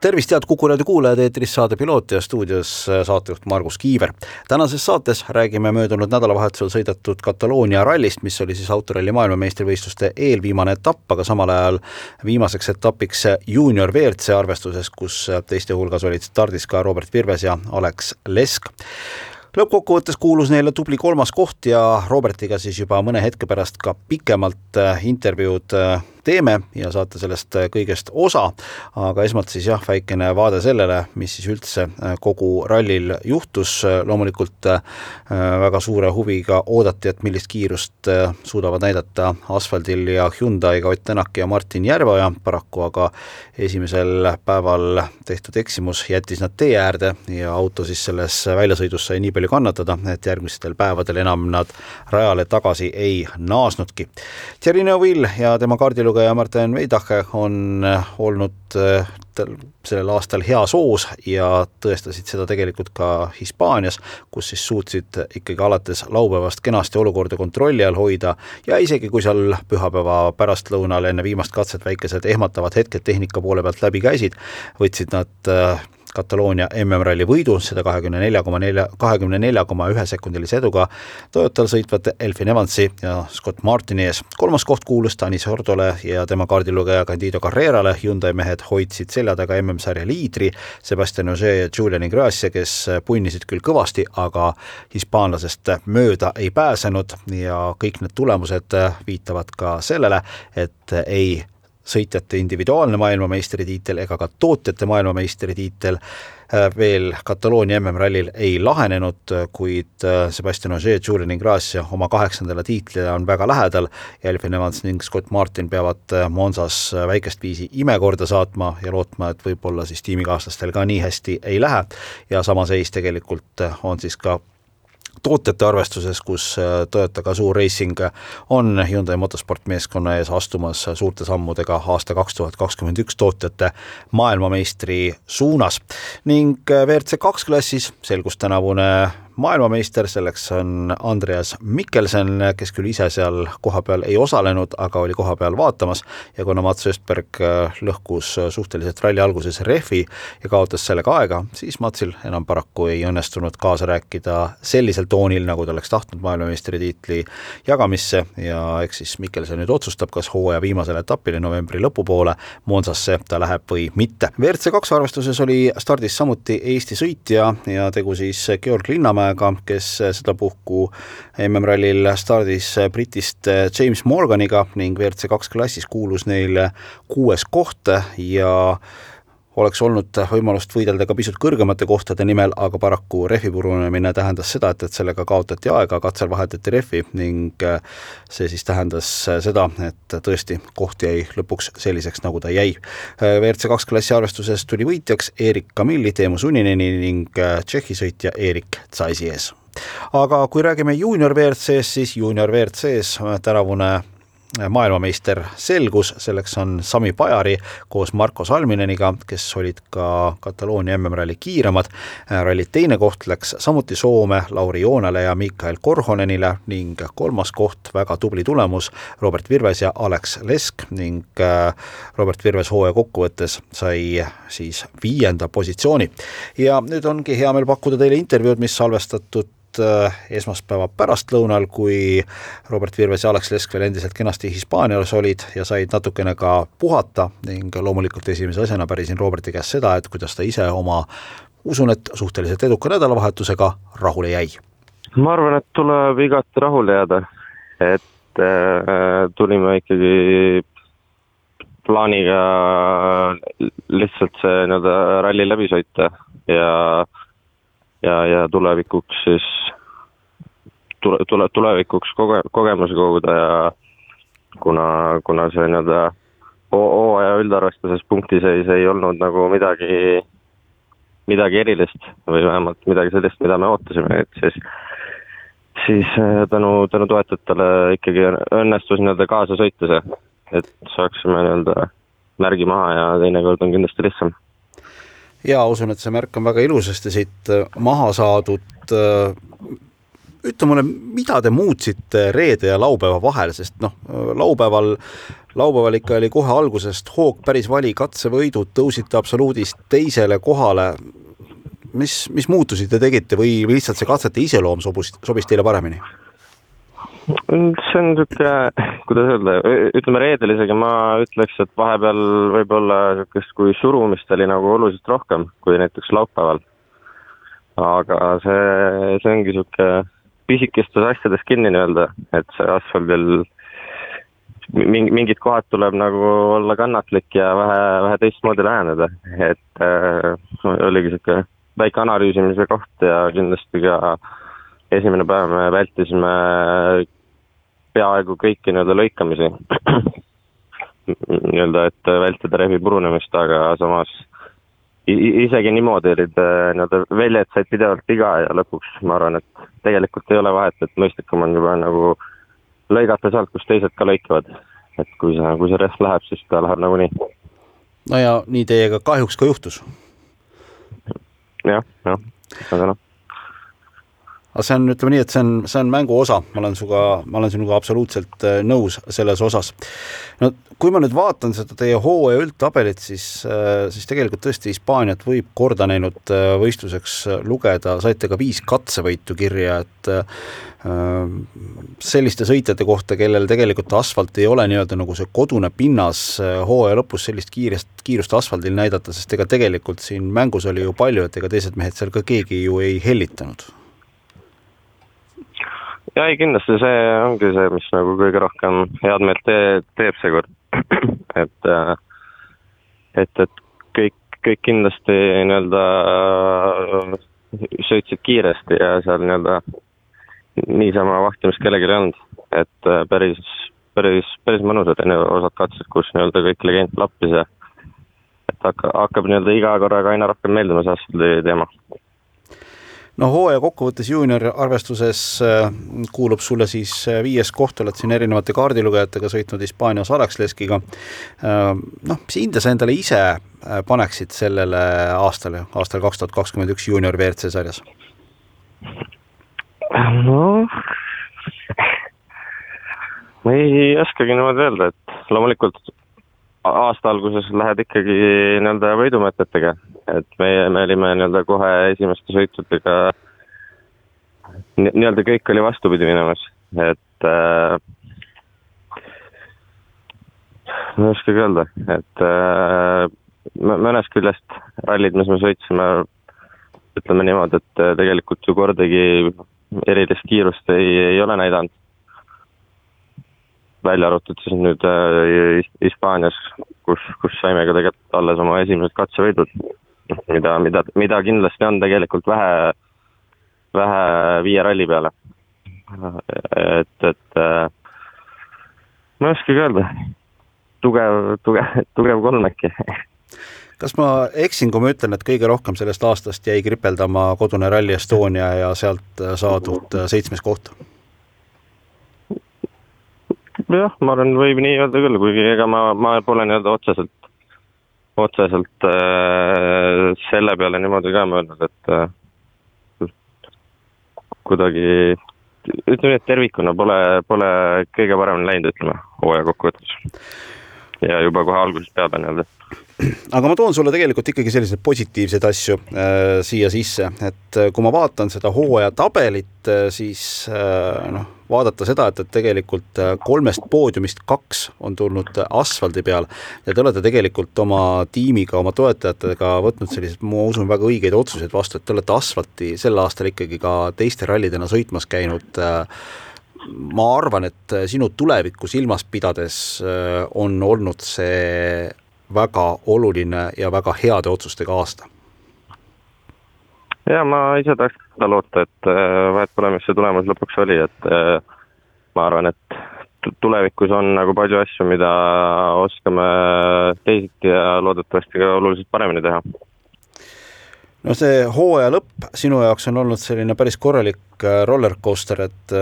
tervist, head Kuku raadio kuulajad, eetris saade Piloot ja stuudios äh, saatejuht Margus Kiiver. tänases saates räägime möödunud nädalavahetusel sõidetud Kataloonia rallist, mis oli siis autoralli maailmameistrivõistluste eelviimane etapp, aga samal ajal viimaseks etapiks juunior WRC arvestuses, kus teiste hulgas olid stardis ka Robert Virves ja Alex Lesk lõppkokkuvõttes kuulus neile tubli kolmas koht ja Robertiga siis juba mõne hetke pärast ka pikemalt äh, intervjuud äh, teeme ja saate sellest äh, kõigest osa, aga esmalt siis jah, väikene vaade sellele, mis siis üldse äh, kogu rallil juhtus, loomulikult äh, väga suure huviga oodati, et millist kiirust suudavad näidata asfaldil ja Hyundai'ga Ott Tänak ja Martin Järveoja, paraku aga esimesel päeval tehtud eksimus jättis nad tee äärde ja auto siis selles väljasõidus sai nii palju kannatada, et järgmistel päevadel enam nad rajale tagasi ei naasnudki. Thierry Neuville ja tema kaardilugeja lugeja Martin Veidache on äh, olnud äh, sellel aastal heas hoos ja tõestasid seda tegelikult ka Hispaanias, kus siis suutsid ikkagi alates laupäevast kenasti olukorda kontrolli all hoida ja isegi kui seal pühapäeva pärastlõunal enne viimast katset väikesed ehmatavad hetked tehnika poole pealt läbi käisid, võtsid nad äh, Kataloonia MM-ralli võidu, seda kahekümne nelja koma nelja, kahekümne nelja koma ühe sekundilise eduga Toyotal sõitvate Elfin Evansi ja Scott Martini ees. kolmas koht kuulus Tanis Hordole ja tema kaardilugeja Candido Carrerale, Hyundai mehed hoidsid selja taga MM-sarja liidri Sebastian Ogier ja Julian Ingrassia, kes punnisid küll kõvasti, aga hispaanlasest mööda ei pääsenud ja kõik need tulemused viitavad ka sellele, et ei sõitjate individuaalne maailmameistritiitel ega ka tootjate maailmameistritiitel äh, veel Kataloonia MM-rallil ei lahenenud, kuid äh, Sebastian Ogier, Julian Ingrassia oma kaheksandale tiitlile on väga lähedal. Ja Elfin Evans ning Scott Martin peavad äh, Monsas väikest viisi imekorda saatma ja lootma, et võib-olla siis tiimikaaslastel ka nii hästi ei lähe. Ja sama seis tegelikult on siis ka tootjate arvestuses, kus äh, Toyota Gazoo Racing on Hyundai motosport meeskonna ees astumas suurte sammudega aasta kaks tuhat kakskümmend üks tootjate maailmameistri suunas. ning äh, WRC kaks klassis selgus tänavune maailmameister, selleks on Andreas Mikkelsen, kes küll ise seal kohapeal ei osalenud, aga oli kohapeal vaatamas ja kuna Mats Östberg äh, lõhkus suhteliselt ralli alguses rehvi ja kaotas sellega aega, siis Matsil enam paraku ei õnnestunud kaasa rääkida sellisel toonil, nagu ta oleks tahtnud maailmameistritiitli jagamisse ja eks siis Mikkelsen nüüd otsustab, kas hooaja viimasel etapil novembri lõpupoole Monsasse ta läheb või mitte. WRC kaks arvestuses oli stardis samuti Eesti sõitja ja tegu siis Georg Linnamäe Tähtaega, kes sedapuhku MM-rallil stardis Britist James Morganiga ning WRC kaks klassis kuulus neile kuues koht. Ja oleks olnud võimalust võidelda ka pisut kõrgemate kohtade nimel, aga paraku rehvi purunemine tähendas seda, et, et sellega kaotati aega, katsel vahetati rehvi ning äh, see siis tähendas seda, et tõesti koht jäi lõpuks selliseks, nagu ta jäi. Äh, WRC kaks klassi arvestuses tuli võitjaks Erik Kamilli, Teemu Sunineni ning äh, Tšehhi sõitja Erik Tsaisi ees aga kui räägime juunior WRC-st, siis juunior WRC-s tänavune maailmameister selgus, selleks on Sami Pajari koos Marko Salmineniga, kes olid ka Kataloonia MM-ralli kiiremad. ralli teine koht läks samuti Soome Lauri Joonele ja Mikael Korhonenile ning kolmas koht, väga tubli tulemus, Robert Virves ja Alex Lesk ning äh, Robert Virves hooaja kokkuvõttes sai siis viienda positsiooni. ja nüüd ongi hea meel pakkuda teile intervjuud, mis salvestatud esmaspäeva pärastlõunal, kui Robert Virves ja Alex Lesk veel endiselt kenasti Hispaanias olid ja said natukene ka puhata ning loomulikult esimese asjana pärisin Roberti käest seda, et kuidas ta ise oma usun, et suhteliselt eduka nädalavahetusega rahule jäi. ma arvan, et tuleb igati rahule jääda, et äh, tulime ikkagi plaaniga lihtsalt see nii-öelda ralli läbi sõita ja ja, ja tulevikuks siis tule, tule, tulevikuks koge-, kogemusi koguda ja kuna, kuna see nii-öelda hooaja üldarvestuses punktiseis ei olnud nagu midagi, midagi erilist või vähemalt midagi sellist, mida me ootasime, et siis siis äh, tänu, tänu toetajatele ikkagi õnnestus nii-öelda kaasa sõita see, et saaksime nii-öelda märgi maha ja teinekord on kindlasti lihtsam. Jaa, usun, et see märk on väga ilusasti siit äh, maha saadud. Äh, ütle mulle, mida te muutsite reede ja laupäeva vahel, sest noh, laupäeval, laupäeval ikka oli kohe algusest hoog päris vali, katsevõidud, tõusite absoluudist teisele kohale. mis, mis muutusi te tegite või lihtsalt see katsete iseloom sobus, sobis teile paremini? See on niisugune, kuidas öelda, ütleme reedel isegi ma ütleks, et vahepeal võib-olla niisugust, kui surumist oli nagu oluliselt rohkem kui näiteks laupäeval. aga see, see ongi niisugune pisikestes asjades kinni nii-öelda, et see asfaldil mingi, mingid kohad tuleb nagu olla kannatlik ja vähe, vähe teistmoodi läheneda, et äh, oligi niisugune väike analüüsimise koht ja kindlasti ka esimene päev me vältisime peaaegu kõiki nii-öelda lõikamisi nii-öelda, et vältida rehvi purunemist, aga samas isegi niimoodi olid äh, nii-öelda väljad said pidevalt viga ja lõpuks ma arvan, et tegelikult ei ole vahet, et mõistlikum on juba nagu lõigata sealt, kus teised ka lõikavad. et kui see, kui see rehv läheb, siis ta läheb nagunii. no ja nii teiega kahjuks ka juhtus ja,. jah, jah, aga noh aga see on, ütleme nii, et see on, see on mängu osa, ma olen sinuga, ma olen sinuga absoluutselt äh, nõus selles osas. no kui ma nüüd vaatan seda teie hooaja üldtabelit, siis, äh, siis tegelikult tõesti Hispaaniat võib korda näinud äh, võistluseks lugeda, saite ka viis katsevõitu kirja, et selliste sõitjate kohta, kellel tegelikult asfalt ei ole nii-öelda nagu see kodune pinnas hooaja lõpus sellist kiirest, kiirust asfaldil näidata, sest ega tegelikult siin mängus oli ju palju, et ega teised mehed seal ka keegi ju ei hellitanud ja ei, kindlasti see ongi see, mis nagu kõige rohkem head meelt te teeb seekord. et, äh, et, et kõik, kõik kindlasti nii-öelda äh, sõitsid kiiresti ja seal nii-öelda niisama vahtimist kellelgi ei olnud. et äh, päris, päris, päris mõnusad on ju osad katsed, kus nii-öelda kõik legend lappis ja et hakka, hakkab nii-öelda iga korraga aina rohkem meeldima see asfaldi teema no hooaja kokkuvõttes juuniori arvestuses äh, kuulub sulle siis äh, viies koht, oled siin erinevate kaardilugejatega sõitnud Hispaanias Araxleskiga. Äh, noh, mis hinde sa endale ise paneksid sellele aastale, aastal kaks tuhat kakskümmend üks juunior WRC sarjas? noh, ma ei oskagi niimoodi öelda, et loomulikult aasta alguses lähed ikkagi nii-öelda võidumõtetega, et meie, me olime nii-öelda kohe esimeste sõitudega nii-öelda kõik oli vastupidi minemas, et äh, ma ei oskagi öelda, et äh, mõnest küljest rallid, mis me sõitsime, ütleme niimoodi, et tegelikult ju kordagi erilist kiirust ei, ei ole näidanud välja arvatud siis nüüd äh, Hispaanias, kus, kus saime ka tegelikult alles oma esimesed katsevõidud. mida, mida, mida kindlasti on tegelikult vähe, vähe viie ralli peale. et, et äh, ma ei oskagi öelda, tugev, tugev, tugev kolm äkki kas ma eksin, kui ma ütlen, et kõige rohkem sellest aastast jäi kripeldama kodune Rally Estonia ja sealt saadud seitsmes koht? Jah, ma arvan, võib nii öelda küll, kuigi ega ma, ma pole nii-öelda otseselt, otseselt äh, selle peale niimoodi ka mõelnud, et äh, kuidagi ütleme nii, et tervikuna pole, pole kõige paremini läinud, ütleme, hooaja kokkuvõttes. ja juba kohe algusest peale nii-öelda aga ma toon sulle tegelikult ikkagi selliseid positiivseid asju äh, siia sisse, et äh, kui ma vaatan seda hooaja tabelit äh,, siis äh, noh, vaadata seda, et, et tegelikult äh, kolmest poodiumist kaks on tulnud asfaldi peal. Ja te olete tegelikult oma tiimiga, oma toetajatega võtnud selliseid, ma usun, väga õigeid otsuseid vastu, et te olete asfalti sel aastal ikkagi ka teiste rallidena sõitmas käinud äh, ma arvan, et sinu tulevikku silmas pidades on olnud see väga oluline ja väga heade otsustega aasta. ja ma ise tahaks seda loota, et äh, vahet pole, mis see tulemus lõpuks oli, et äh, ma arvan, et tulevikus on nagu palju asju, mida oskame teisiti ja loodetavasti ka oluliselt paremini teha. no see hooaja lõpp sinu jaoks on olnud selline päris korralik äh, roller coaster, et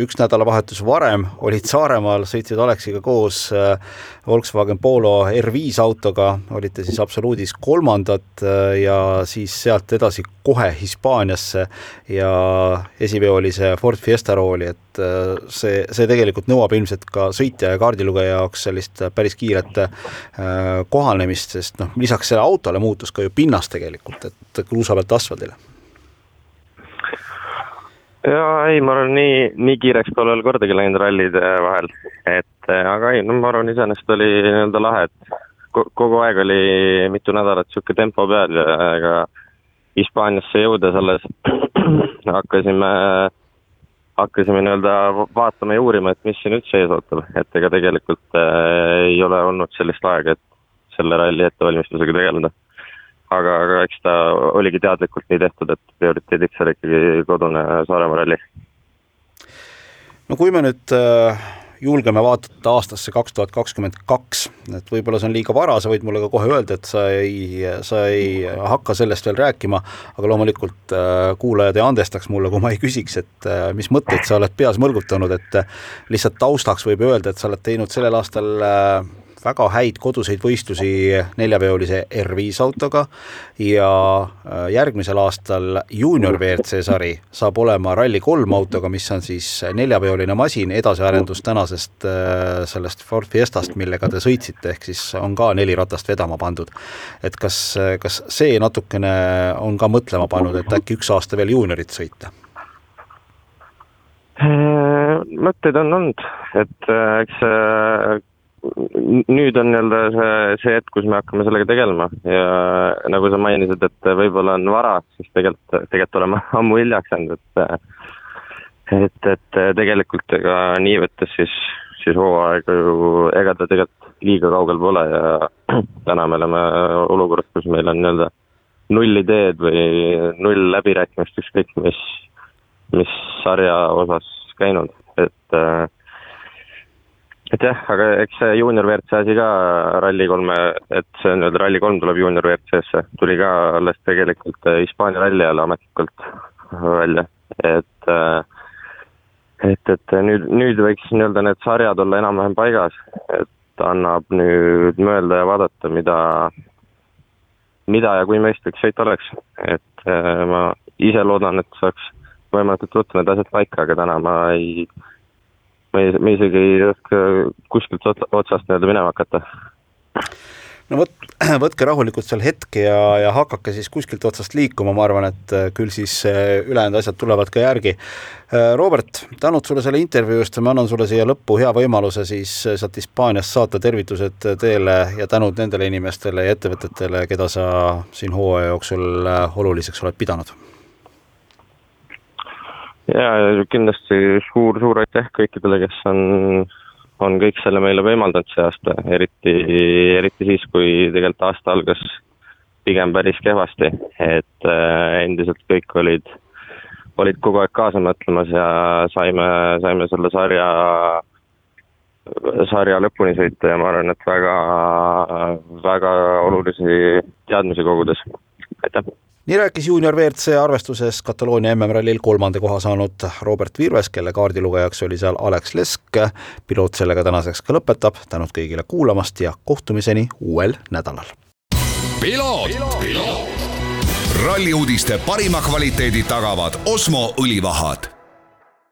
üks nädalavahetus varem olid Saaremaal, sõitsid Aleksiga koos äh, Volkswagen Polo R5 autoga, olite siis absoluudis kolmandad äh, ja siis sealt edasi kohe Hispaaniasse ja esiveo oli see Ford Fiesta rooli, et äh, see, see tegelikult nõuab ilmselt ka sõitja ja kaardilugeja jaoks sellist päris kiiret kohanemist, sest noh, lisaks sellele autole muutus ka ju pinnas tegelikult, et kruusa pealt asfaldile jaa, ei, ma arvan, nii, nii kiireks pole veel kordagi läinud rallide vahel, et äh, aga ei, no ma arvan, iseenesest oli nii-öelda lahe, et kogu aeg oli mitu nädalat niisugune tempo peal ja ega Hispaaniasse jõudes alles hakkasime, hakkasime nii-öelda vaatama ja uurima, et mis siin üldse ees ootab, et ega tegelikult äh, ei ole olnud sellist aega, et selle ralli ettevalmistusega tegeleda aga, aga eks ta oligi teadlikult nii tehtud, et prioriteediks oli ikkagi kodune Saaremaa ralli. no kui me nüüd äh, julgeme vaadata aastasse kaks tuhat kakskümmend kaks, et võib-olla see on liiga vara, sa võid mulle ka kohe öelda, et sa ei, sa ei hakka sellest veel rääkima, aga loomulikult äh, kuulajad ei andestaks mulle, kui ma ei küsiks, et äh, mis mõtteid sa oled peas mõlgutanud, et lihtsalt taustaks võib öelda, et sa oled teinud sellel aastal väga häid koduseid võistlusi neljaveolise R5 autoga ja äh, järgmisel aastal juunior WRC sari saab olema Rally3 autoga, mis on siis neljaveoline masin, edasiarendus tänasest äh, sellest Ford Fiestast, millega te sõitsite, ehk siis on ka neli ratast vedama pandud. et kas, kas see natukene on ka mõtlema pannud, et äkki üks aasta veel juuniorit sõita? Äh, mõtteid on olnud, et eks nüüd on nii-öelda see, see hetk, kus me hakkame sellega tegelema. Ja nagu sa mainisid, et võib-olla on vara, siis tegelikult, tegelikult oleme ammu hiljaks jäänud, et et, et tegelikult ega nii võttes siis, siis hooaeg ju, ega ta tegelikult liiga kaugel pole ja täna me oleme olukorras, kus meil on nii-öelda null ideed või null läbirääkimist, ükskõik mis, mis sarja osas käinud, et äh, et jah, aga eks see juunior WRC asi ka Rally3-e, et see nii-öelda Rally3 tuleb juunior WRC-sse, tuli ka alles tegelikult äh, Hispaania ralli ajal ametlikult välja, et äh, et, et nüüd, nüüd võiks nii-öelda need sarjad olla enam-vähem paigas, et annab nüüd mõelda ja vaadata, mida, mida ja kui mõistlik sõit oleks, et äh, ma ise loodan, et saaks võimalikult ruttu need asjad paika, aga täna ma ei me, me isegi ei oska kuskilt otsast nii-öelda minema hakata. no vot, võtke rahulikult seal hetke ja, ja hakake siis kuskilt otsast liikuma, ma arvan, et äh, küll siis äh, ülejäänud asjad tulevad ka järgi. Äh, Robert, tänud sulle selle intervjuu eest ja ma annan sulle siia lõppu hea võimaluse siis sealt Hispaaniast saata tervitused teele ja tänud nendele inimestele ja ettevõtetele, keda sa siin hooaja jooksul oluliseks oled pidanud ja kindlasti suur-suur aitäh kõikidele, kes on, on kõik selle meile võimaldanud see aasta, eriti, eriti siis, kui tegelikult aasta algas pigem päris kehvasti, et äh, endiselt kõik olid, olid kogu aeg kaasa mõtlemas ja saime, saime selle sarja, sarja lõpuni sõita ja ma arvan, et väga, väga olulisi teadmisi kogudes, aitäh! Nii rääkis juunior WRC arvestuses Kataloonia MM-rallil kolmanda koha saanud Robert Virves, kelle kaardilugejaks oli seal Alex Lesk. piloot sellega tänaseks ka lõpetab, tänud kõigile kuulamast ja kohtumiseni uuel nädalal. ralli uudiste parima kvaliteedi tagavad Osmo õlivahad